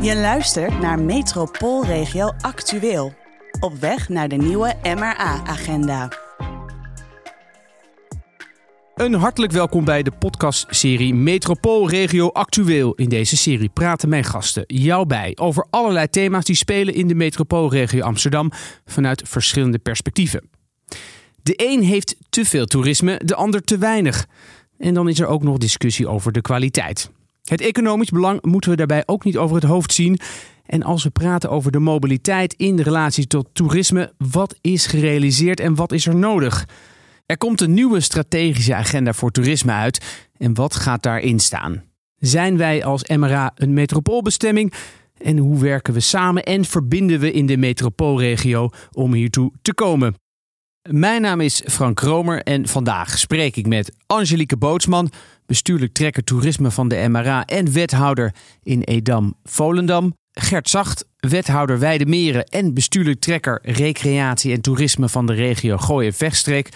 Je luistert naar Metropoolregio Actueel. Op weg naar de nieuwe MRA-agenda. Een hartelijk welkom bij de podcastserie Metropoolregio Actueel. In deze serie praten mijn gasten jou bij over allerlei thema's die spelen in de metropoolregio Amsterdam vanuit verschillende perspectieven. De een heeft te veel toerisme, de ander te weinig. En dan is er ook nog discussie over de kwaliteit. Het economisch belang moeten we daarbij ook niet over het hoofd zien. En als we praten over de mobiliteit in relatie tot toerisme, wat is gerealiseerd en wat is er nodig? Er komt een nieuwe strategische agenda voor toerisme uit. En wat gaat daarin staan? Zijn wij als MRA een metropoolbestemming? En hoe werken we samen en verbinden we in de metropoolregio om hiertoe te komen? Mijn naam is Frank Kromer en vandaag spreek ik met Angelique Bootsman, bestuurlijk trekker toerisme van de MRA en wethouder in Edam-Volendam. Gert Zacht, wethouder Weidemeren en bestuurlijk trekker recreatie en toerisme van de regio Gooi-Vechtstreek.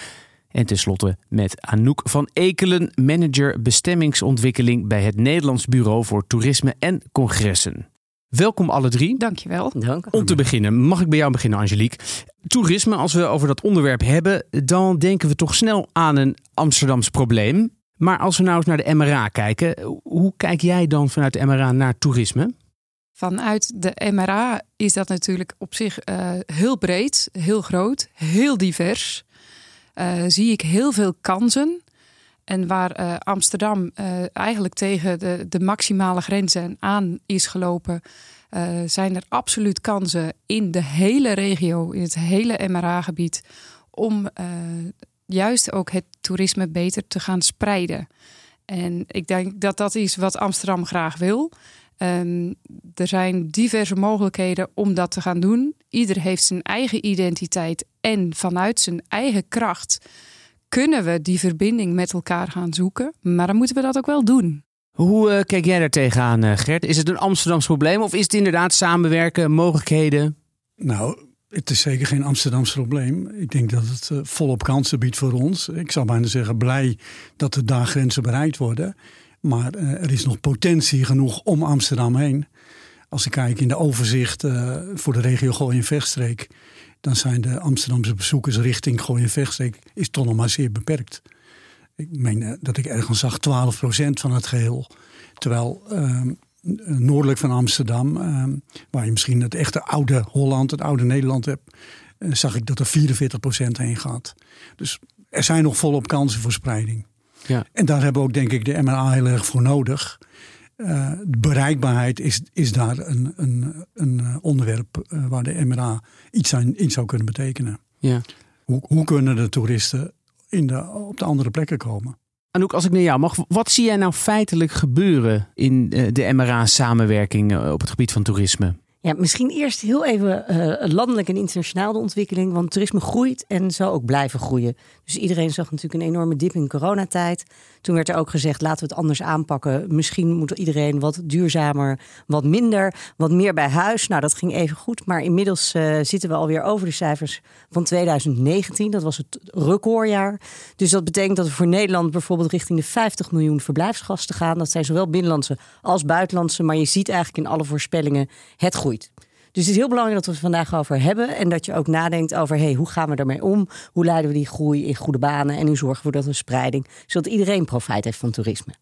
En tenslotte met Anouk van Ekelen, manager bestemmingsontwikkeling bij het Nederlands Bureau voor Toerisme en Congressen. Welkom alle drie. Dankjewel. Dank. Om te beginnen, mag ik bij jou beginnen, Angelique? Toerisme, als we over dat onderwerp hebben, dan denken we toch snel aan een Amsterdams probleem. Maar als we nou eens naar de MRA kijken, hoe kijk jij dan vanuit de MRA naar toerisme? Vanuit de MRA is dat natuurlijk op zich uh, heel breed, heel groot, heel divers. Uh, zie ik heel veel kansen. En waar uh, Amsterdam eigenlijk tegen de, de maximale grenzen aan is gelopen, zijn er absoluut kansen in de hele regio, in het hele MRA-gebied, om juist ook het toerisme beter te gaan spreiden. En ik denk dat dat is wat Amsterdam graag wil. Um, er zijn diverse mogelijkheden om dat te gaan doen. Ieder heeft zijn eigen identiteit en vanuit zijn eigen kracht kunnen we die verbinding met elkaar gaan zoeken. Maar dan moeten we dat ook wel doen. Hoe uh, kijk jij daar tegenaan, uh, Gert? Is het een Amsterdams probleem of is het inderdaad samenwerken, mogelijkheden? Nou, het is zeker geen Amsterdams probleem. Ik denk dat het uh, volop kansen biedt voor ons. Ik zou bijna zeggen blij dat er daar grenzen bereikt worden. Maar uh, er is nog potentie genoeg om Amsterdam heen. Als ik kijk in de overzicht uh, voor de regio Gooi en Vechtstreek... dan zijn de Amsterdamse bezoekers richting Gooi en Vechtstreek... is toch nog maar zeer beperkt. Ik meen dat ik ergens zag 12% van het geheel. Terwijl noordelijk van Amsterdam, uh, waar je misschien het echte oude Holland, het oude Nederland hebt, uh, zag ik dat er 44% heen gaat. Dus er zijn nog volop kansen voor spreiding. Ja. En daar hebben we ook denk ik de MRA heel erg voor nodig. Uh, de bereikbaarheid is, is daar een, een, een onderwerp waar de MRA iets aan iets zou kunnen betekenen. Ja. Hoe, hoe kunnen de toeristen in de, op de andere plekken komen? Anouk, als ik naar jou mag, wat zie jij nou feitelijk gebeuren in de MRA-samenwerking op het gebied van toerisme? Ja, misschien eerst heel even uh, landelijk en internationaal de ontwikkeling. Want toerisme groeit en zal ook blijven groeien. Dus iedereen zag natuurlijk een enorme dip in coronatijd. Toen werd er ook gezegd, laten we het anders aanpakken. Misschien moet iedereen wat duurzamer, wat minder, wat meer bij huis. Nou, dat ging even goed. Maar inmiddels uh, zitten we alweer over de cijfers van 2019. Dat was het recordjaar. Dus dat betekent dat we voor Nederland bijvoorbeeld richting de 50 miljoen verblijfsgasten gaan. Dat zijn zowel binnenlandse als buitenlandse. Maar je ziet eigenlijk in alle voorspellingen het groeit. Dus het is heel belangrijk dat we het vandaag over hebben. En dat je ook nadenkt over hey, hoe gaan we daarmee om? Hoe leiden we die groei in goede banen? En hoe zorgen we dat we spreiding, zodat iedereen profijt heeft van toerisme.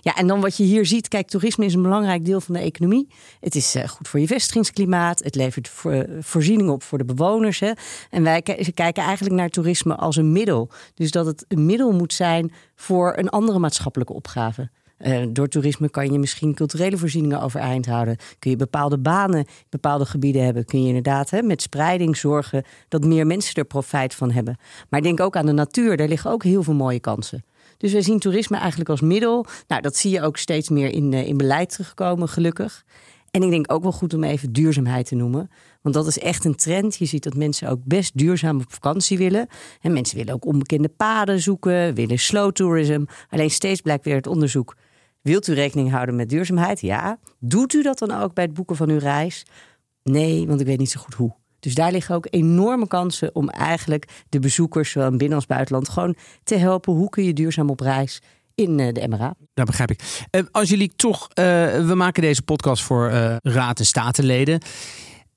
Ja, en dan wat je hier ziet, kijk, toerisme is een belangrijk deel van de economie. Het is uh, goed voor je vestigingsklimaat. Het levert voor, voorzieningen op voor de bewoners. Hè. En wij kijken eigenlijk naar toerisme als een middel. Dus dat het een middel moet zijn voor een andere maatschappelijke opgave. Uh, door toerisme kan je misschien culturele voorzieningen overeind houden. Kun je bepaalde banen bepaalde gebieden hebben. Kun je inderdaad hè, met spreiding zorgen dat meer mensen er profijt van hebben. Maar denk ook aan de natuur. Daar liggen ook heel veel mooie kansen. Dus wij zien toerisme eigenlijk als middel. Nou, dat zie je ook steeds meer in, uh, in beleid terugkomen, gelukkig. En ik denk ook wel goed om even duurzaamheid te noemen. Want dat is echt een trend. Je ziet dat mensen ook best duurzaam op vakantie willen. En mensen willen ook onbekende paden zoeken, willen slow tourism. Alleen steeds blijkt weer het onderzoek Wilt u rekening houden met duurzaamheid? Ja. Doet u dat dan ook bij het boeken van uw reis? Nee, want ik weet niet zo goed hoe. Dus daar liggen ook enorme kansen om eigenlijk de bezoekers, zowel in binnen- als buitenland, gewoon te helpen. Hoe kun je duurzaam op reis in de MRA. Dat begrijp ik. Uh, Angelique, toch, we maken deze podcast voor raad- en statenleden.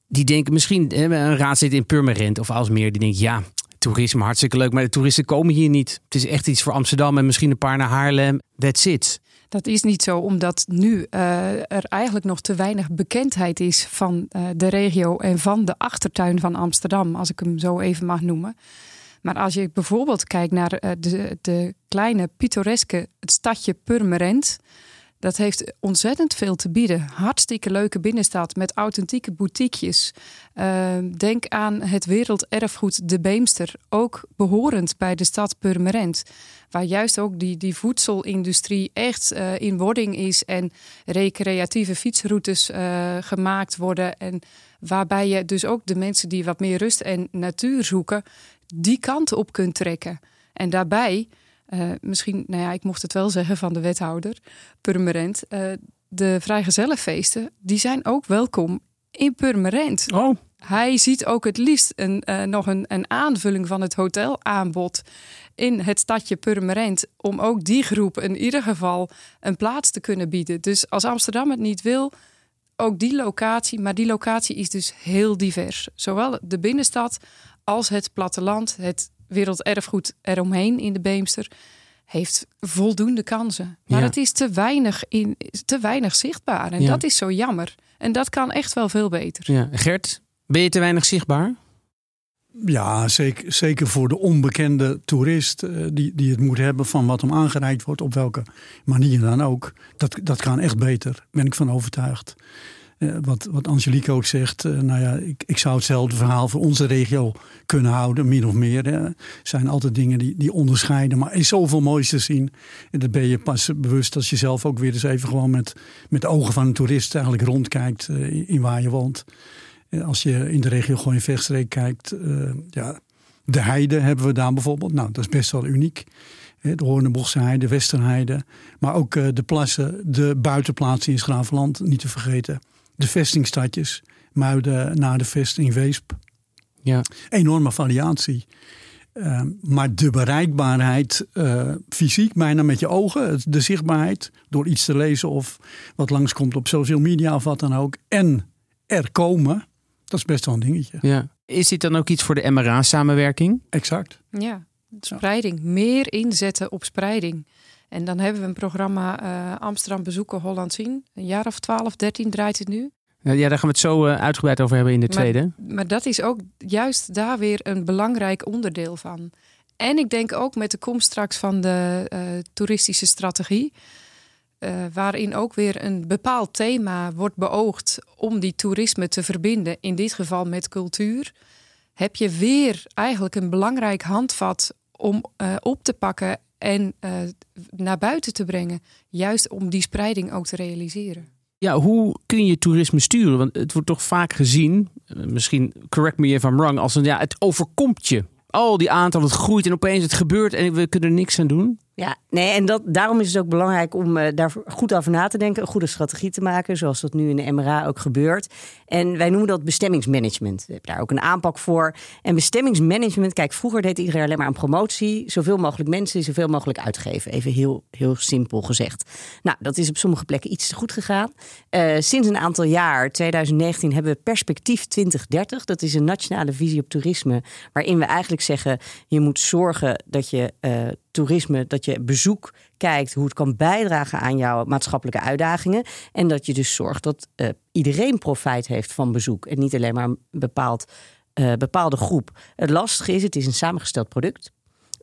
Die denken misschien, een raadslid in Purmerend of Alsmeer, die denkt ja, toerisme hartstikke leuk, maar de toeristen komen hier niet. Het is echt iets voor Amsterdam en misschien een paar naar Haarlem. That's it. Dat is niet zo, omdat nu uh, er eigenlijk nog te weinig bekendheid is van uh, de regio en van de achtertuin van Amsterdam, als ik hem zo even mag noemen. Maar als je bijvoorbeeld kijkt naar uh, de, de kleine pittoreske het stadje Purmerend. Dat heeft ontzettend veel te bieden. Hartstikke leuke binnenstad met authentieke boutiquejes. Uh, denk aan het werelderfgoed De Beemster, ook behorend bij de stad Purmerend. Waar juist ook die, die voedselindustrie echt uh, in wording is en recreatieve fietsroutes uh, gemaakt worden. En waarbij je dus ook de mensen die wat meer rust en natuur zoeken, die kant op kunt trekken. En daarbij uh, misschien, nou ja, ik mocht het wel zeggen van de wethouder, Purmerend. Uh, de vrijgezellenfeesten, die zijn ook welkom in Purmerend. Oh. Hij ziet ook het liefst een, uh, nog een, een aanvulling van het hotelaanbod in het stadje Purmerend. Om ook die groep in ieder geval een plaats te kunnen bieden. Dus als Amsterdam het niet wil, ook die locatie. Maar die locatie is dus heel divers. Zowel de binnenstad als het platteland, het werelderfgoed eromheen in de Beemster heeft voldoende kansen. Maar Ja. het is te weinig, in, te weinig zichtbaar. En Ja. dat is zo jammer. En dat kan echt wel veel beter. Ja. Gert, ben je te weinig zichtbaar? Ja, zeker, zeker voor de onbekende toerist eh, die, die het moet hebben van wat hem aangereikt wordt, op welke manier dan ook. Dat, dat kan echt beter, ben ik van overtuigd. Eh, wat, wat Angelique ook zegt, eh, nou ja, ik, ik zou hetzelfde verhaal voor onze regio kunnen houden, min of meer. Er zijn altijd dingen die, die onderscheiden, maar is zoveel moois te zien. En dat ben je pas bewust als je zelf ook weer eens even gewoon met, met de ogen van een toerist eigenlijk rondkijkt eh, in, waar je woont. Als je in de regio gewoon in Vechtstreek kijkt, ja, de heide hebben we daar bijvoorbeeld. Nou, dat is best wel uniek. De Hoornboschse heide, Westerheide. Maar ook de plassen, de buitenplaatsen in Schravenland, niet te vergeten. De vestingstadjes, Muiden naar de vesting Weesp. Ja. Enorme variatie. Eh, maar de bereikbaarheid, eh, fysiek, bijna met je ogen, de zichtbaarheid, door iets te lezen of wat langskomt op social media of wat dan ook. En er komen, dat is best wel een dingetje. ja. Is dit dan ook iets voor de MRA-samenwerking? Exact. Ja, spreiding. Meer inzetten op spreiding. En dan hebben we een programma eh, Amsterdam bezoeken, Holland zien. Een jaar of 12, 13 draait het nu. Ja, daar gaan we het zo eh, uitgebreid over hebben in de Maar- tweede. Maar dat is ook juist daar weer een belangrijk onderdeel van. En ik denk ook met de komst straks van de eh, toeristische strategie. waarin ook weer een bepaald thema wordt beoogd om die toerisme te verbinden, in dit geval met cultuur, heb je weer eigenlijk een belangrijk handvat om eh, op te pakken en eh, naar buiten te brengen. Juist om die spreiding ook te realiseren. Ja, hoe kun je toerisme sturen? Want het wordt toch vaak gezien, eh, misschien correct me if I'm wrong, als een ja, het overkomt je. Al die aantal, het groeit en opeens het gebeurt en we kunnen er niks aan doen. Ja, nee, en dat, daarom is het ook belangrijk om eh, daar goed over na te denken, een goede strategie te maken, zoals dat nu in de MRA ook gebeurt. En wij noemen dat bestemmingsmanagement. We hebben daar ook een aanpak voor. En bestemmingsmanagement, kijk, vroeger deed iedereen alleen maar aan promotie, zoveel mogelijk mensen, zoveel mogelijk uitgeven. Even heel, heel simpel gezegd. Nou, dat is op sommige plekken iets te goed gegaan. Eh, sinds een aantal jaar, 2019, hebben we Perspectief 2030. Dat is een nationale visie op toerisme, waarin we eigenlijk zeggen, je moet zorgen dat je eh, toerisme, dat je bezoek kijkt hoe het kan bijdragen aan jouw maatschappelijke uitdagingen. En dat je dus zorgt dat eh, iedereen profijt heeft van bezoek en niet alleen maar een bepaald, eh, bepaalde groep. Het lastige is, het is een samengesteld product.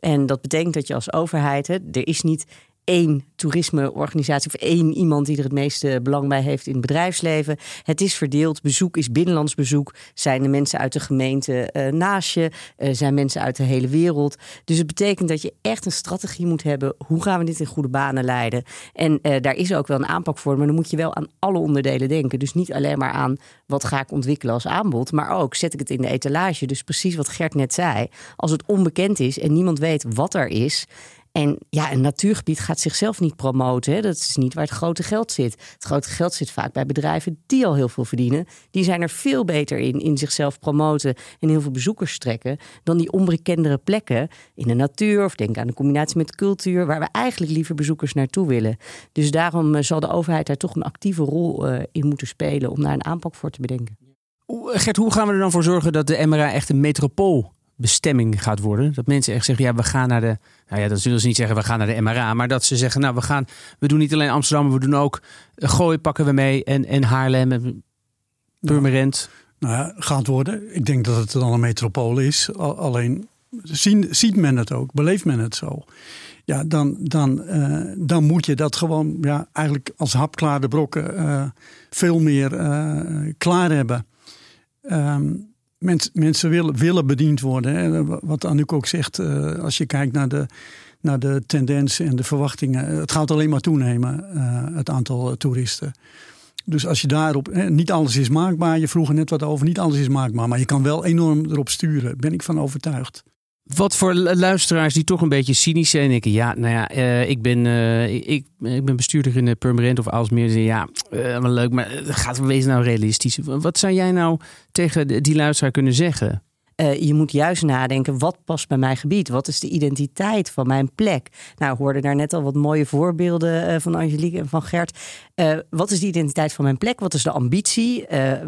En dat betekent dat je als overheid, hè, er is niet één toerismeorganisatie of één iemand die er het meeste belang bij heeft in het bedrijfsleven. Het is verdeeld. Bezoek is binnenlands bezoek. Zijn de mensen uit de gemeente eh, naast je? Eh, zijn mensen uit de hele wereld? Dus het betekent dat je echt een strategie moet hebben. Hoe gaan we dit in goede banen leiden? En eh, daar is ook wel een aanpak voor. Maar dan moet je wel aan alle onderdelen denken. Dus niet alleen maar aan wat ga ik ontwikkelen als aanbod. Maar ook zet ik het in de etalage. Dus precies wat Gert net zei. Als het onbekend is en niemand weet wat er is. En ja, een natuurgebied gaat zichzelf niet promoten. Dat is niet waar het grote geld zit. Het grote geld zit vaak bij bedrijven die al heel veel verdienen. Die zijn er veel beter in, in zichzelf promoten en heel veel bezoekers trekken. dan die onbekendere plekken in de natuur. of denk aan de combinatie met cultuur. waar we eigenlijk liever bezoekers naartoe willen. Dus daarom eh, zal de overheid daar toch een actieve rol uh, in moeten spelen. om daar een aanpak voor te bedenken. Gert, hoe gaan we er dan voor zorgen dat de MRA echt een metropool bestemming gaat worden. Dat mensen echt zeggen, ja, we gaan naar de. Nou ja, dat zullen ze niet zeggen, we gaan naar de MRA. Maar dat ze zeggen, nou, we gaan. We doen niet alleen Amsterdam, we doen ook. Gooi pakken we mee. En, en Haarlem en Purmerend. Nou, ja, gaat worden. Ik denk dat het dan een metropool is. Alleen zien, ziet men het ook, beleeft men het zo. Ja, dan, dan, uh, dan moet je dat gewoon ja, eigenlijk als hapklaarde brokken uh, veel meer klaar hebben. Um, mensen willen, willen bediend worden. Hè. Wat Anouk ook zegt, uh, als je kijkt naar de, naar de tendensen en de verwachtingen. Het gaat alleen maar toenemen, uh, het aantal toeristen. Dus als je daarop, hè, niet alles is maakbaar. Je vroeg er net wat over, niet alles is maakbaar. Maar je kan wel enorm erop sturen, ben ik van overtuigd. Wat voor luisteraars die toch een beetje cynisch zijn. Denken, ja, nou ja, uh, ik, ben, uh, ik, ik ben bestuurder in de Permanent of Aalsmeer. Ja, uh, leuk, maar gaat wees nou realistisch. Wat zou jij nou tegen die luisteraar kunnen zeggen? Uh, je moet juist nadenken, wat past bij mijn gebied? Wat is de identiteit van mijn plek? Nou, we hoorden daar net al wat mooie voorbeelden uh, van Angelique en van Gert. Uh, wat is de identiteit van mijn plek? Wat is de ambitie?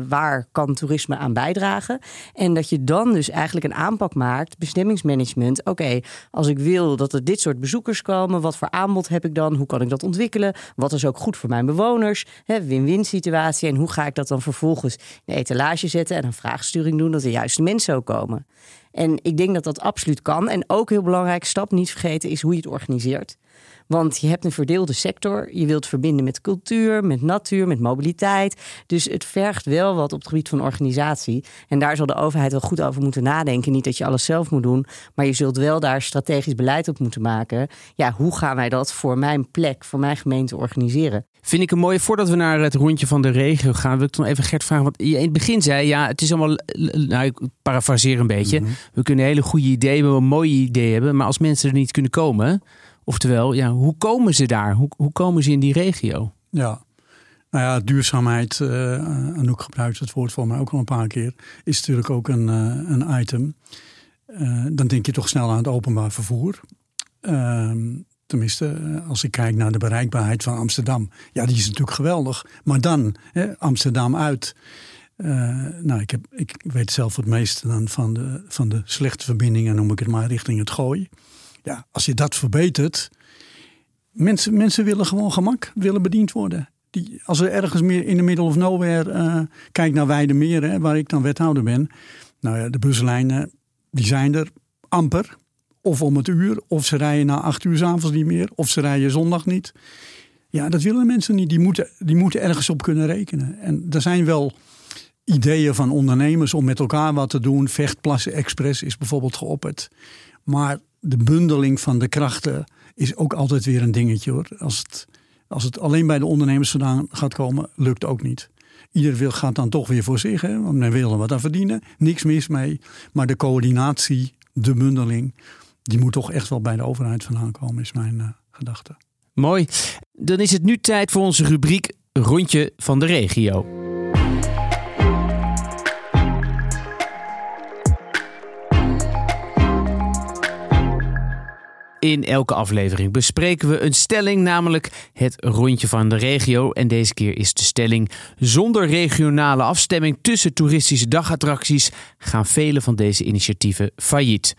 waar kan toerisme aan bijdragen? En dat je dan dus eigenlijk een aanpak maakt, bestemmingsmanagement. Oké, als ik wil dat er dit soort bezoekers komen, wat voor aanbod heb ik dan? Hoe kan ik dat ontwikkelen? Wat is ook goed voor mijn bewoners? Win-win situatie. En hoe ga ik dat dan vervolgens in de etalage zetten en een vraagsturing doen dat de juiste mensen ook komen? En ik denk dat dat absoluut kan. En ook heel belangrijk, stap niet vergeten, is hoe je het organiseert. Want je hebt een verdeelde sector. Je wilt verbinden met cultuur, met natuur, met mobiliteit. Dus het vergt wel wat op het gebied van organisatie. En daar zal de overheid wel goed over moeten nadenken. Niet dat je alles zelf moet doen, maar je zult wel daar strategisch beleid op moeten maken. Ja, hoe gaan wij dat voor mijn plek, voor mijn gemeente organiseren? Vind ik een mooie. Voordat we naar het rondje van de regio gaan, wil ik dan even Gert vragen. Want je in het begin zei, ja, het is allemaal. Nou, ik parafraseer een beetje. Mhm. We kunnen hele goede ideeën, een mooie ideeën hebben. Maar als mensen er niet kunnen komen, Oftewel, ja, hoe komen ze daar? Hoe, hoe komen ze in die regio? Ja, nou ja, duurzaamheid, uh, Anouk gebruikt het woord voor mij ook al een paar keer, is natuurlijk ook een, uh, een item. Uh, dan denk je toch snel aan het openbaar vervoer. Ehm, tenminste, als ik kijk naar de bereikbaarheid van Amsterdam. Ja, die is natuurlijk geweldig. Maar dan, hè, Amsterdam uit. nou, ik, heb, ik weet zelf het meeste dan van de, van de slechte verbindingen, noem ik het maar, richting het gooi. Ja, als je dat verbetert. Mensen, mensen willen gewoon gemak, willen bediend worden. Die, als er ergens meer in de middle of nowhere, uh, kijk naar Weidemeer, hè, waar ik dan wethouder ben. Nou ja, de buslijnen, die zijn er amper. Of om het uur, of ze rijden na acht uur s'avonds niet meer, of ze rijden zondag niet. Ja, dat willen mensen niet. Die moeten, die moeten ergens op kunnen rekenen. En er zijn wel ideeën van ondernemers om met elkaar wat te doen. Vechtplassen Express is bijvoorbeeld geopperd. Maar de bundeling van de krachten is ook altijd weer een dingetje hoor. Als het, als het alleen bij de ondernemers vandaan gaat komen, lukt ook niet. Ieder wil, gaat dan toch weer voor zich, hè, want men wil er wat aan verdienen. Niks mis mee. Maar de coördinatie, de bundeling, die moet toch echt wel bij de overheid vandaan komen, is mijn uh, gedachte. Mooi. Dan is het nu tijd voor onze rubriek Rondje van de Regio. In elke aflevering bespreken we een stelling, namelijk het rondje van de regio. En deze keer is de stelling: zonder regionale afstemming tussen toeristische dagattracties gaan vele van deze initiatieven failliet.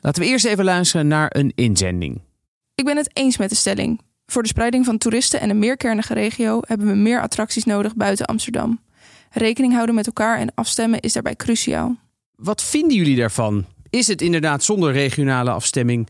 Laten we eerst even luisteren naar een inzending. Ik ben het eens met de stelling. Voor de spreiding van toeristen en een meerkernige regio hebben we meer attracties nodig buiten Amsterdam. Rekening houden met elkaar en afstemmen is daarbij cruciaal. Wat vinden jullie daarvan? Is het inderdaad zonder regionale afstemming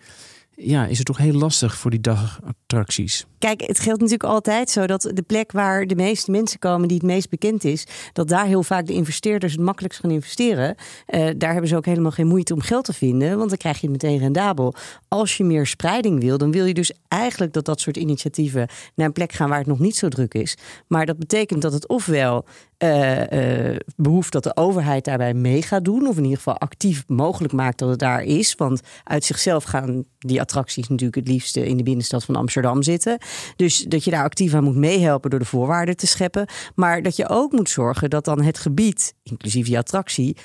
ja, is het toch heel lastig voor die attracties? Kijk, het geldt natuurlijk altijd zo dat de plek waar de meeste mensen komen, die het meest bekend is, dat daar heel vaak de investeerders het makkelijkst gaan investeren. Uh, daar hebben ze ook helemaal geen moeite om geld te vinden, want dan krijg je het meteen rendabel. Als je meer spreiding wil, dan wil je dus eigenlijk dat dat soort initiatieven naar een plek gaan waar het nog niet zo druk is. Maar dat betekent dat het ofwel uh, behoeft dat de overheid daarbij mee gaat doen. Of in ieder geval actief mogelijk maakt dat het daar is. Want uit zichzelf gaan die attracties natuurlijk het liefste in de binnenstad van Amsterdam zitten. Dus dat je daar actief aan moet meehelpen door de voorwaarden te scheppen. Maar dat je ook moet zorgen dat dan het gebied, inclusief die attractie,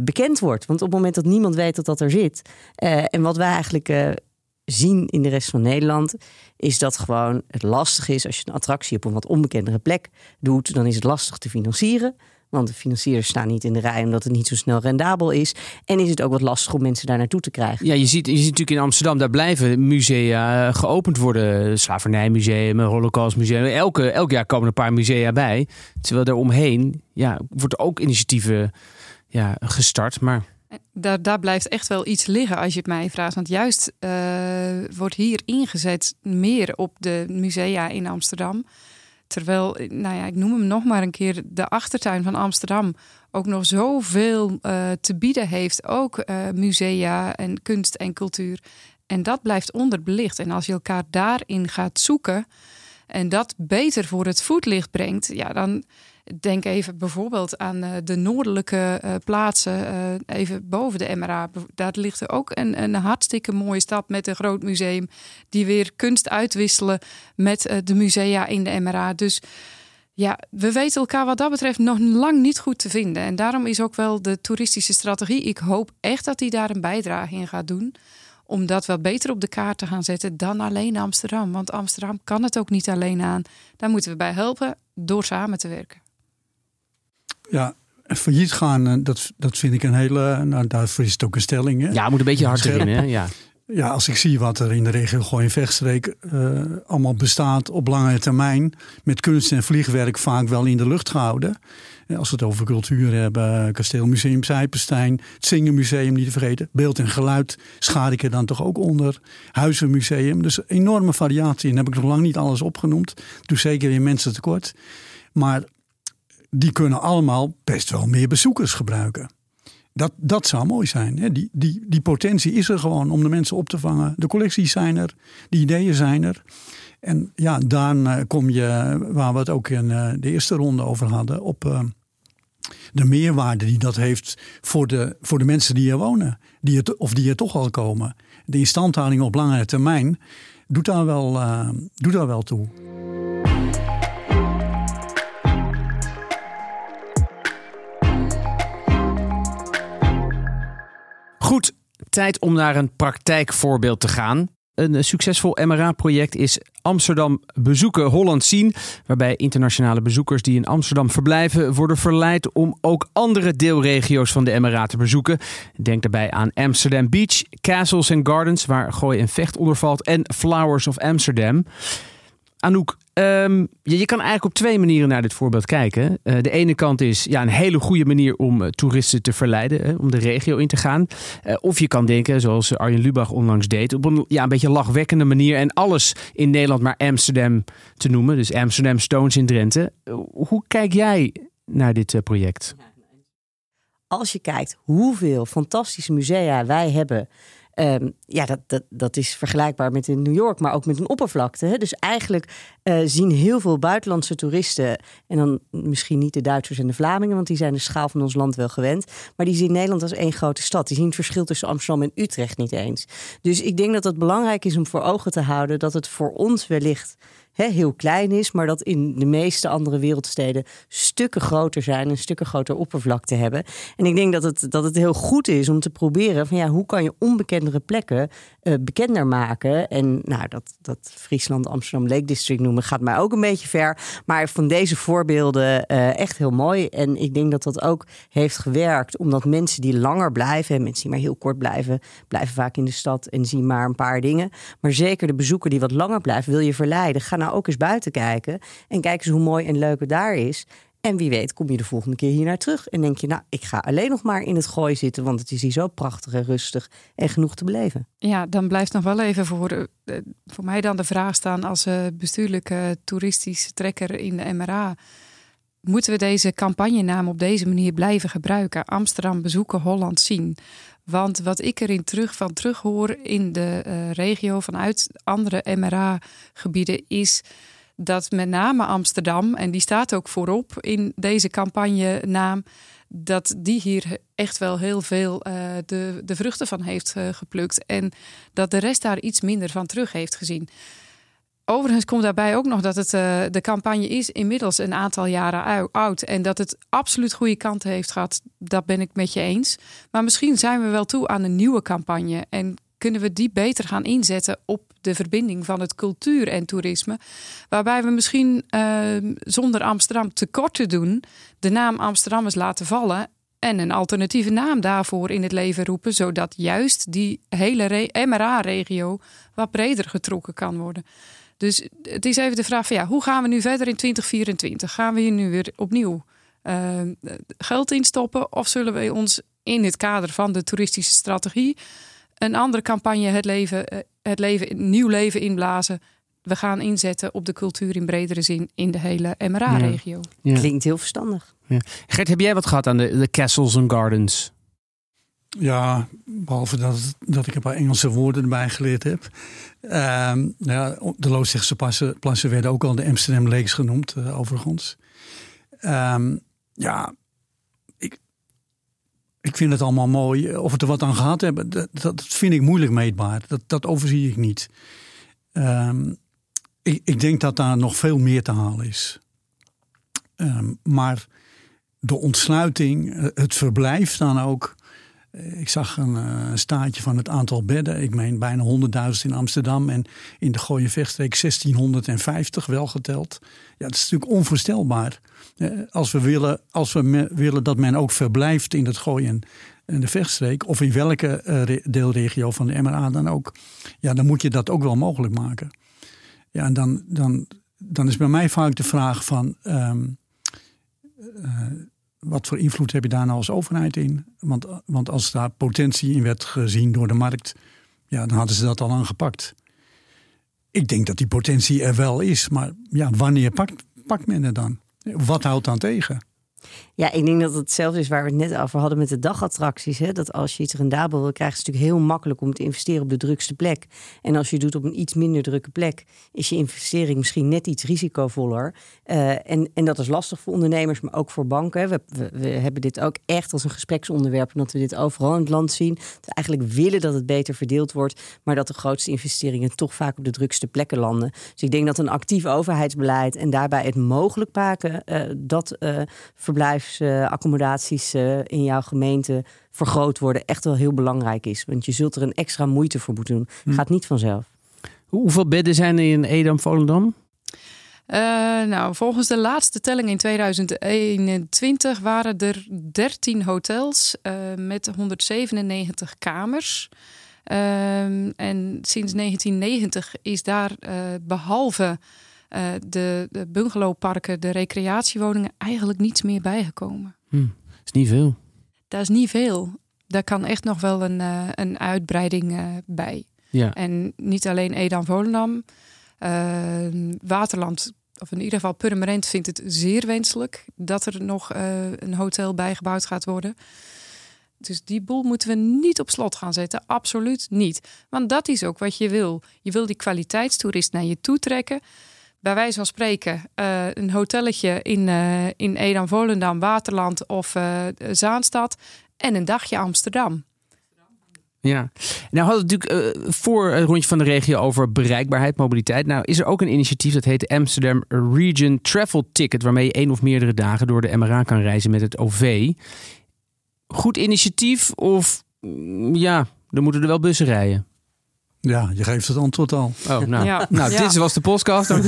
bekend wordt. Want op het moment dat niemand weet dat dat er zit. en wat wij eigenlijk zien in de rest van Nederland, is dat gewoon het lastig is als je een attractie op een wat onbekendere plek doet, dan is het lastig te financieren. Want de financiers staan niet in de rij omdat het niet zo snel rendabel is. En is het ook wat lastig om mensen daar naartoe te krijgen. Ja, je ziet, je ziet natuurlijk in Amsterdam, daar blijven musea geopend worden. Slavernijmuseum, Holocaustmuseum. Elke, elk jaar komen een paar musea bij. Terwijl er omheen ja, wordt ook initiatieven ja, gestart. Maar daar, daar blijft echt wel iets liggen als je het mij vraagt. Want juist uh, wordt hier ingezet meer op de musea in Amsterdam. Terwijl, nou ja, ik noem hem nog maar een keer, de achtertuin van Amsterdam ook nog zoveel uh, te bieden heeft. Ook uh, musea en kunst en cultuur. En dat blijft onderbelicht. En als je elkaar daarin gaat zoeken en dat beter voor het voetlicht brengt, ja, dan Denk even bijvoorbeeld aan uh, de noordelijke uh, plaatsen, uh, even boven de MRA. Daar ligt er ook een, een hartstikke mooie stad met een groot museum. Die weer kunst uitwisselen met de musea in de MRA. Dus ja, we weten elkaar wat dat betreft nog lang niet goed te vinden. En daarom is ook wel de toeristische strategie. Ik hoop echt dat hij daar een bijdrage in gaat doen om dat wel beter op de kaart te gaan zetten dan alleen Amsterdam. Want Amsterdam kan het ook niet alleen aan. Daar moeten we bij helpen door samen te werken. Ja, failliet gaan, eh, dat, dat vind ik een hele. Nou, daarvoor is het ook een stelling. Hè? Ja, moet een beetje harder in, hè? Ja. Ja, als ik zie wat er in de regio Gooi Vechtstreek uh, allemaal bestaat op lange termijn, met kunst en vliegwerk vaak wel in de lucht gehouden. Als we het over cultuur hebben, Kasteelmuseum Zijpenstein, het Zingenmuseum niet te vergeten, beeld en geluid schaar ik er dan toch ook onder, Huizenmuseum. Dus enorme variatie en heb ik nog lang niet alles opgenoemd. Doe zeker in mensen tekort. Maar die kunnen allemaal best wel meer bezoekers gebruiken. Dat, dat zou mooi zijn. Hè? Die, die, die potentie is er gewoon om de mensen op te vangen. De collecties zijn er, de ideeën zijn er. En ja, dan uh, kom je, waar we het ook in uh, de eerste ronde over hadden, op uh, de meerwaarde die dat heeft voor de, voor de mensen die hier wonen. Die het, of die er toch al komen. De instandhouding op langere termijn doet daar wel, doet daar wel toe. Tijd om naar een praktijkvoorbeeld te gaan. Een succesvol MRA-project is Amsterdam Bezoeken Holland Zien, waarbij internationale bezoekers die in Amsterdam verblijven worden verleid om ook andere deelregio's van de MRA te bezoeken. Denk daarbij aan Amsterdam Beach, Castles and Gardens, waar Gooi en Vecht onder valt, en Flowers of Amsterdam. Anouk, Um, je, kan eigenlijk op twee manieren naar dit voorbeeld kijken. Uh, de ene kant is ja, een hele goede manier om uh, toeristen te verleiden, hè, om de regio in te gaan. Uh, of je kan denken, zoals Arjen Lubach onlangs deed, op een ja, een beetje lachwekkende manier en alles in Nederland maar Amsterdam te noemen. Dus Amsterdam Stones in Drenthe. hoe kijk jij naar dit project? Als je kijkt hoeveel fantastische musea wij hebben Um, ja, dat, dat, dat is vergelijkbaar met in New York, maar ook met een oppervlakte. Hè? Dus eigenlijk uh, zien heel veel buitenlandse toeristen, en dan misschien niet de Duitsers en de Vlamingen, want die zijn de schaal van ons land wel gewend, maar die zien Nederland als één grote stad. Die zien het verschil tussen Amsterdam en Utrecht niet eens. Dus ik denk dat het belangrijk is om voor ogen te houden dat het voor ons wellicht heel klein is, maar dat in de meeste andere wereldsteden stukken groter zijn, een stukken groter oppervlakte hebben. En ik denk dat het, dat het heel goed is om te proberen van ja, hoe kan je onbekendere plekken uh, bekender maken? En nou, dat, dat Friesland, Amsterdam Lake District noemen gaat mij ook een beetje ver. Maar van deze voorbeelden uh, echt heel mooi. En ik denk dat dat ook heeft gewerkt, omdat mensen die langer blijven, en mensen die maar heel kort blijven, blijven vaak in de stad en zien maar een paar dingen. Maar zeker de bezoeker die wat langer blijft, wil je verleiden. Ga nou ook eens buiten kijken en kijk eens hoe mooi en leuk het daar is. En wie weet kom je de volgende keer hier naar terug. En denk je, nou, ik ga alleen nog maar in het gooi zitten. Want het is hier zo prachtig en rustig en genoeg te beleven. Ja, dan blijft nog wel even voor, uh, voor mij dan de vraag staan als uh, bestuurlijke toeristische trekker in de MRA. Moeten we deze campagnenaam op deze manier blijven gebruiken? Amsterdam bezoeken, Holland zien. Want wat ik erin terug van terug hoor in de uh, regio vanuit andere MRA-gebieden is dat met name Amsterdam, en die staat ook voorop in deze campagne naam, dat die hier echt wel heel veel uh, de, de vruchten van heeft uh, geplukt. En dat de rest daar iets minder van terug heeft gezien. Overigens komt daarbij ook nog dat het, uh, de campagne is inmiddels een aantal jaren oud. En dat het absoluut goede kanten heeft gehad. Dat ben ik met je eens. Maar misschien zijn we wel toe aan een nieuwe campagne. En kunnen we die beter gaan inzetten op de verbinding van het cultuur en toerisme. Waarbij we misschien uh, zonder Amsterdam tekort te doen, de naam Amsterdammers laten vallen. En een alternatieve naam daarvoor in het leven roepen, zodat juist die hele MRA-regio wat breder getrokken kan worden. Dus het is even de vraag van ja, hoe gaan we nu verder in 2024? Gaan we hier nu weer opnieuw uh, geld in stoppen? Of zullen we ons in het kader van de toeristische strategie een andere campagne het leven, het leven, nieuw leven inblazen. We gaan inzetten op de cultuur in bredere zin in de hele MRA-regio. Ja. Ja. Klinkt heel verstandig. Ja. Gert, heb jij wat gehad aan de, de castles and gardens? Ja, behalve dat, dat ik een paar Engelse woorden erbij geleerd heb. Um, ja, de Loosdrechtse plassen, werden ook al de Amsterdam Lakes genoemd, uh, overigens. Um, ja, ik, ik vind het allemaal mooi. Of we er wat aan gehad hebben, dat, vind ik moeilijk meetbaar. Dat, dat overzie ik niet. Um, ik, ik, denk dat daar nog veel meer te halen is. maar de ontsluiting, het verblijf dan ook ik zag een uh, staatje van het aantal bedden. Ik meen bijna 100.000 in Amsterdam en in de Gooie Vechtstreek 1650 wel geteld. Ja, dat is natuurlijk onvoorstelbaar. Uh, als we, willen, als we willen dat men ook verblijft in het Gooien en de Vechtstreek, of in welke deelregio van de MRA dan ook, ja, dan moet je dat ook wel mogelijk maken. Ja, en dan, dan, dan is bij mij vaak de vraag van. Um, wat voor invloed heb je daar nou als overheid in? Want, want als daar potentie in werd gezien door de markt, ja, dan hadden ze dat al aangepakt. Ik denk dat die potentie er wel is, maar ja, wanneer pakt, pakt men het dan? Wat houdt dan tegen? Ja, ik denk dat het hetzelfde is waar we het net over hadden met de dagattracties. Hè? Dat als je iets rendabel wil krijgen, is het natuurlijk heel makkelijk om te investeren op de drukste plek. En als je het doet op een iets minder drukke plek, is je investering misschien net iets risicovoller. Uh, en, en dat is lastig voor ondernemers, maar ook voor banken. We, we, hebben dit ook echt als een gespreksonderwerp, omdat we dit overal in het land zien. We eigenlijk willen dat het beter verdeeld wordt, maar dat de grootste investeringen toch vaak op de drukste plekken landen. Dus ik denk dat een actief overheidsbeleid en daarbij het mogelijk maken uh, dat uh, verblijfsaccommodaties uh, in jouw gemeente vergroot worden echt wel heel belangrijk is. Want je zult er een extra moeite voor moeten doen. Hm. Gaat niet vanzelf. Hoeveel bedden zijn er in Edam-Volendam? Uh, nou, volgens de laatste telling in 2021 waren er 13 hotels uh, met 197 kamers. Uh, en sinds 1990 is daar behalve uh, de, de bungalowparken, de recreatiewoningen eigenlijk niets meer bijgekomen. Hm, dat is niet veel. Dat is niet veel. Daar kan echt nog wel een, uh, een uitbreiding uh, bij. Ja. En niet alleen Edam-Volendam. Waterland, of in ieder geval Purmerend, vindt het zeer wenselijk dat er nog een hotel bijgebouwd gaat worden. Dus die boel moeten we niet op slot gaan zetten. Absoluut niet. Want dat is ook wat je wil. Je wil die kwaliteitstoerist naar je toe trekken bij wijze van spreken uh, een hotelletje in, uh, in Edam, Volendam, Waterland of uh, Zaanstad en een dagje Amsterdam. Ja, nou hadden we natuurlijk voor het rondje van de regio over bereikbaarheid, mobiliteit. Nou is er ook een initiatief dat heet Amsterdam Region Travel Ticket, waarmee je één of meerdere dagen door de MRA kan reizen met het OV. Goed initiatief of mm, ja, dan moeten er wel bussen rijden? Ja, je geeft het antwoord al. Oh, nou, ja. nou dit was de podcast.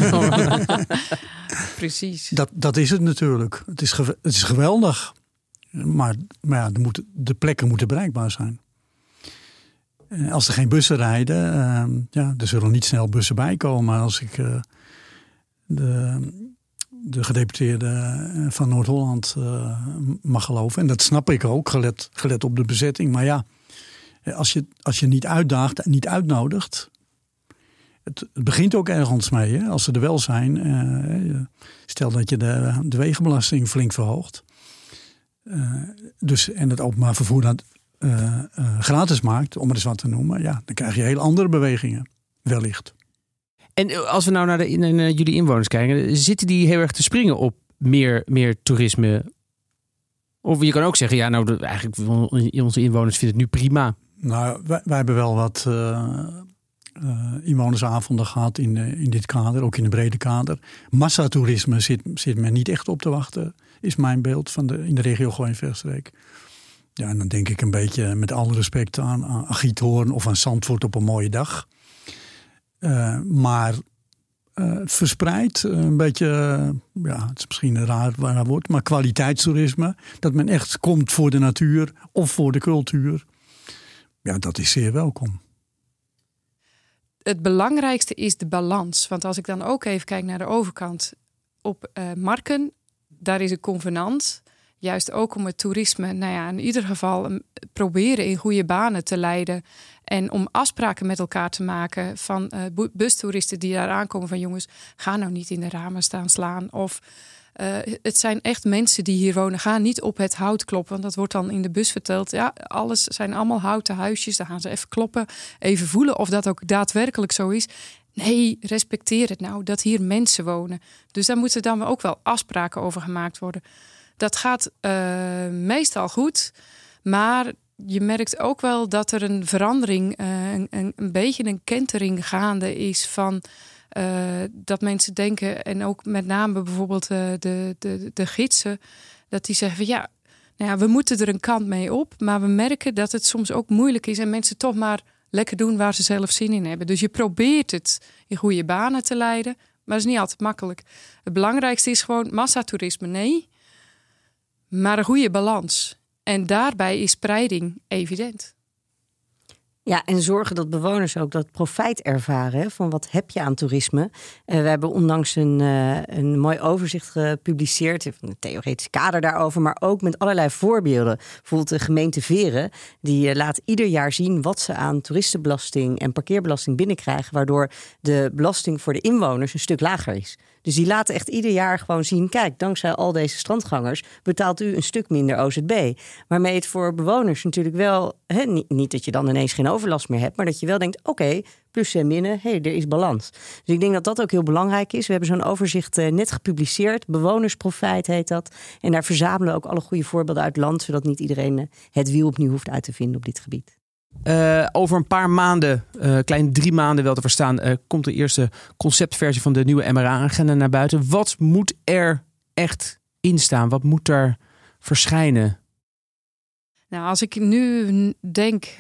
Precies. Dat, dat is het natuurlijk. Het is, het is geweldig. Maar, maar ja, de, moet, de plekken moeten bereikbaar zijn. Als er geen bussen rijden, uh, ja, er zullen niet snel bussen bij komen. Als ik uh, de, de gedeputeerde van Noord-Holland mag geloven. En dat snap ik ook, gelet, gelet op de bezetting. Maar ja, als je, als je niet uitdaagt en niet uitnodigt. Het, begint ook ergens mee. Hè? Als ze er wel zijn. stel dat je de, wegenbelasting flink verhoogt. dus, en het openbaar vervoer dat, gratis maakt, om het eens wat te noemen. Ja, dan krijg je heel andere bewegingen. Wellicht. En als we nou naar, de, jullie inwoners kijken, zitten die heel erg te springen op meer, meer toerisme? Of je kan ook zeggen, ja, nou, eigenlijk onze inwoners vinden het nu prima. Nou, wij, hebben wel wat uh, uh, inwonersavonden gehad in, uh, in dit kader, ook in een brede kader. Massatoerisme zit, zit men niet echt op te wachten, is mijn beeld van de, in de regio Gooi-Vechtstreek. Ja, en dan denk ik een beetje met alle respect aan, aan of aan Zandvoort op een mooie dag. Maar verspreid, een beetje, ja, het is misschien een raar, raar woord, maar kwaliteitstoerisme. Dat men echt komt voor de natuur of voor de cultuur. Ja, dat is zeer welkom. Het belangrijkste is de balans. Want als ik dan ook even kijk naar de overkant op uh, Marken, daar is een convenant. Juist ook om het toerisme, nou ja, in ieder geval proberen in goede banen te leiden. En om afspraken met elkaar te maken van uh, bustoeristen die daar aankomen van jongens, ga nou niet in de ramen staan slaan. Of uh, het zijn echt mensen die hier wonen. Ga niet op het hout kloppen. Want dat wordt dan in de bus verteld. Ja, alles zijn allemaal houten huisjes. Daar gaan ze even kloppen. Even voelen of dat ook daadwerkelijk zo is. Nee, respecteer het nou dat hier mensen wonen. Dus daar moeten dan ook wel afspraken over gemaakt worden. Dat gaat uh, meestal goed. Maar je merkt ook wel dat er een verandering, uh, een, een, beetje een kentering gaande is van dat mensen denken, en ook met name bijvoorbeeld uh, de, de, de gidsen, dat die zeggen van ja, nou ja, we moeten er een kant mee op, maar we merken dat het soms ook moeilijk is en mensen toch maar lekker doen waar ze zelf zin in hebben. Dus je probeert het in goede banen te leiden, maar dat is niet altijd makkelijk. Het belangrijkste is gewoon massatoerisme, nee, maar een goede balans. En daarbij is spreiding evident. Ja, en zorgen dat bewoners ook dat profijt ervaren van wat heb je aan toerisme. Uh, we hebben onlangs een, uh, een mooi overzicht gepubliceerd, een theoretisch kader daarover, maar ook met allerlei voorbeelden. Bijvoorbeeld de gemeente Veren, die uh, laat ieder jaar zien wat ze aan toeristenbelasting en parkeerbelasting binnenkrijgen, waardoor de belasting voor de inwoners een stuk lager is. Dus die laten echt ieder jaar gewoon zien: kijk, dankzij al deze strandgangers betaalt u een stuk minder OZB. Waarmee het voor bewoners natuurlijk wel, niet, dat je dan ineens geen overlast meer hebt, maar dat je wel denkt: oké, plus en minnen, hé, hey, er is balans. Dus ik denk dat dat ook heel belangrijk is. We hebben zo'n overzicht uh, net gepubliceerd, bewonersprofijt heet dat. En daar verzamelen we ook alle goede voorbeelden uit land, zodat niet iedereen uh, het wiel opnieuw hoeft uit te vinden op dit gebied. Uh, over een paar maanden, uh, klein drie maanden wel te verstaan, uh, komt de eerste conceptversie van de nieuwe MRA-agenda naar buiten. Wat moet er echt in staan? Wat moet er verschijnen? Nou, als ik nu denk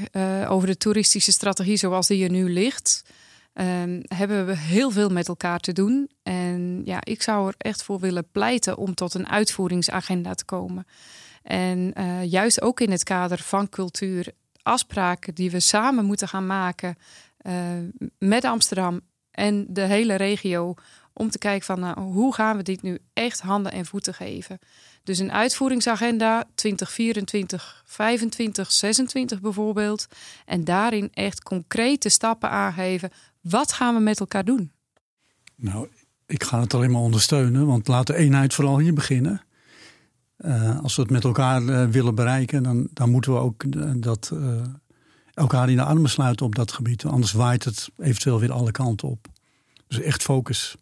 over de toeristische strategie zoals die er nu ligt, ehm, hebben we heel veel met elkaar te doen. En ja, ik zou er echt voor willen pleiten om tot een uitvoeringsagenda te komen. En juist ook in het kader van cultuur afspraken die we samen moeten gaan maken uh, met Amsterdam en de hele regio. Om te kijken van nou, hoe gaan we dit nu echt handen en voeten geven. Dus een uitvoeringsagenda 2024, 25, 26 bijvoorbeeld. En daarin echt concrete stappen aangeven. Wat gaan we met elkaar doen? Nou, ik ga het alleen maar ondersteunen. Want laat de eenheid vooral hier beginnen. Uh, als we het met elkaar uh, willen bereiken, dan, dan moeten we ook uh, dat, elkaar in de armen sluiten op dat gebied. Anders waait het eventueel weer alle kanten op. Dus echt focus.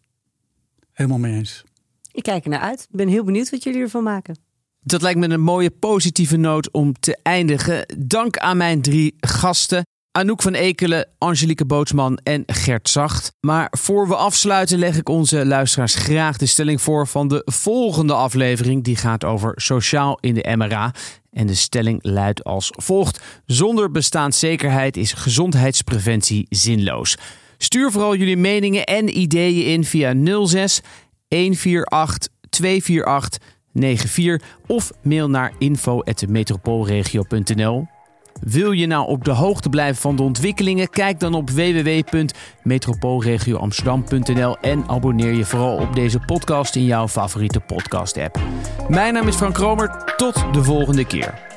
Helemaal mee eens. Ik kijk er naar uit. Ik ben heel benieuwd wat jullie ervan maken. Dat lijkt me een mooie positieve noot om te eindigen. Dank aan mijn drie gasten. Anouk van Ekelen, Angelique Bootsman en Gert Zacht. Maar voor we afsluiten leg ik onze luisteraars graag de stelling voor van de volgende aflevering. Die gaat over sociaal in de MRA. En de stelling luidt als volgt: Zonder bestaanszekerheid is gezondheidspreventie zinloos. Stuur vooral jullie meningen en ideeën in via 06 148 248 94 of mail naar info@metropoolregio.nl. Wil je nou op de hoogte blijven van de ontwikkelingen? Kijk dan op www.metropoolregioamsterdam.nl en abonneer je vooral op deze podcast in jouw favoriete podcast-app. Mijn naam is Frank Kromer. Tot de volgende keer.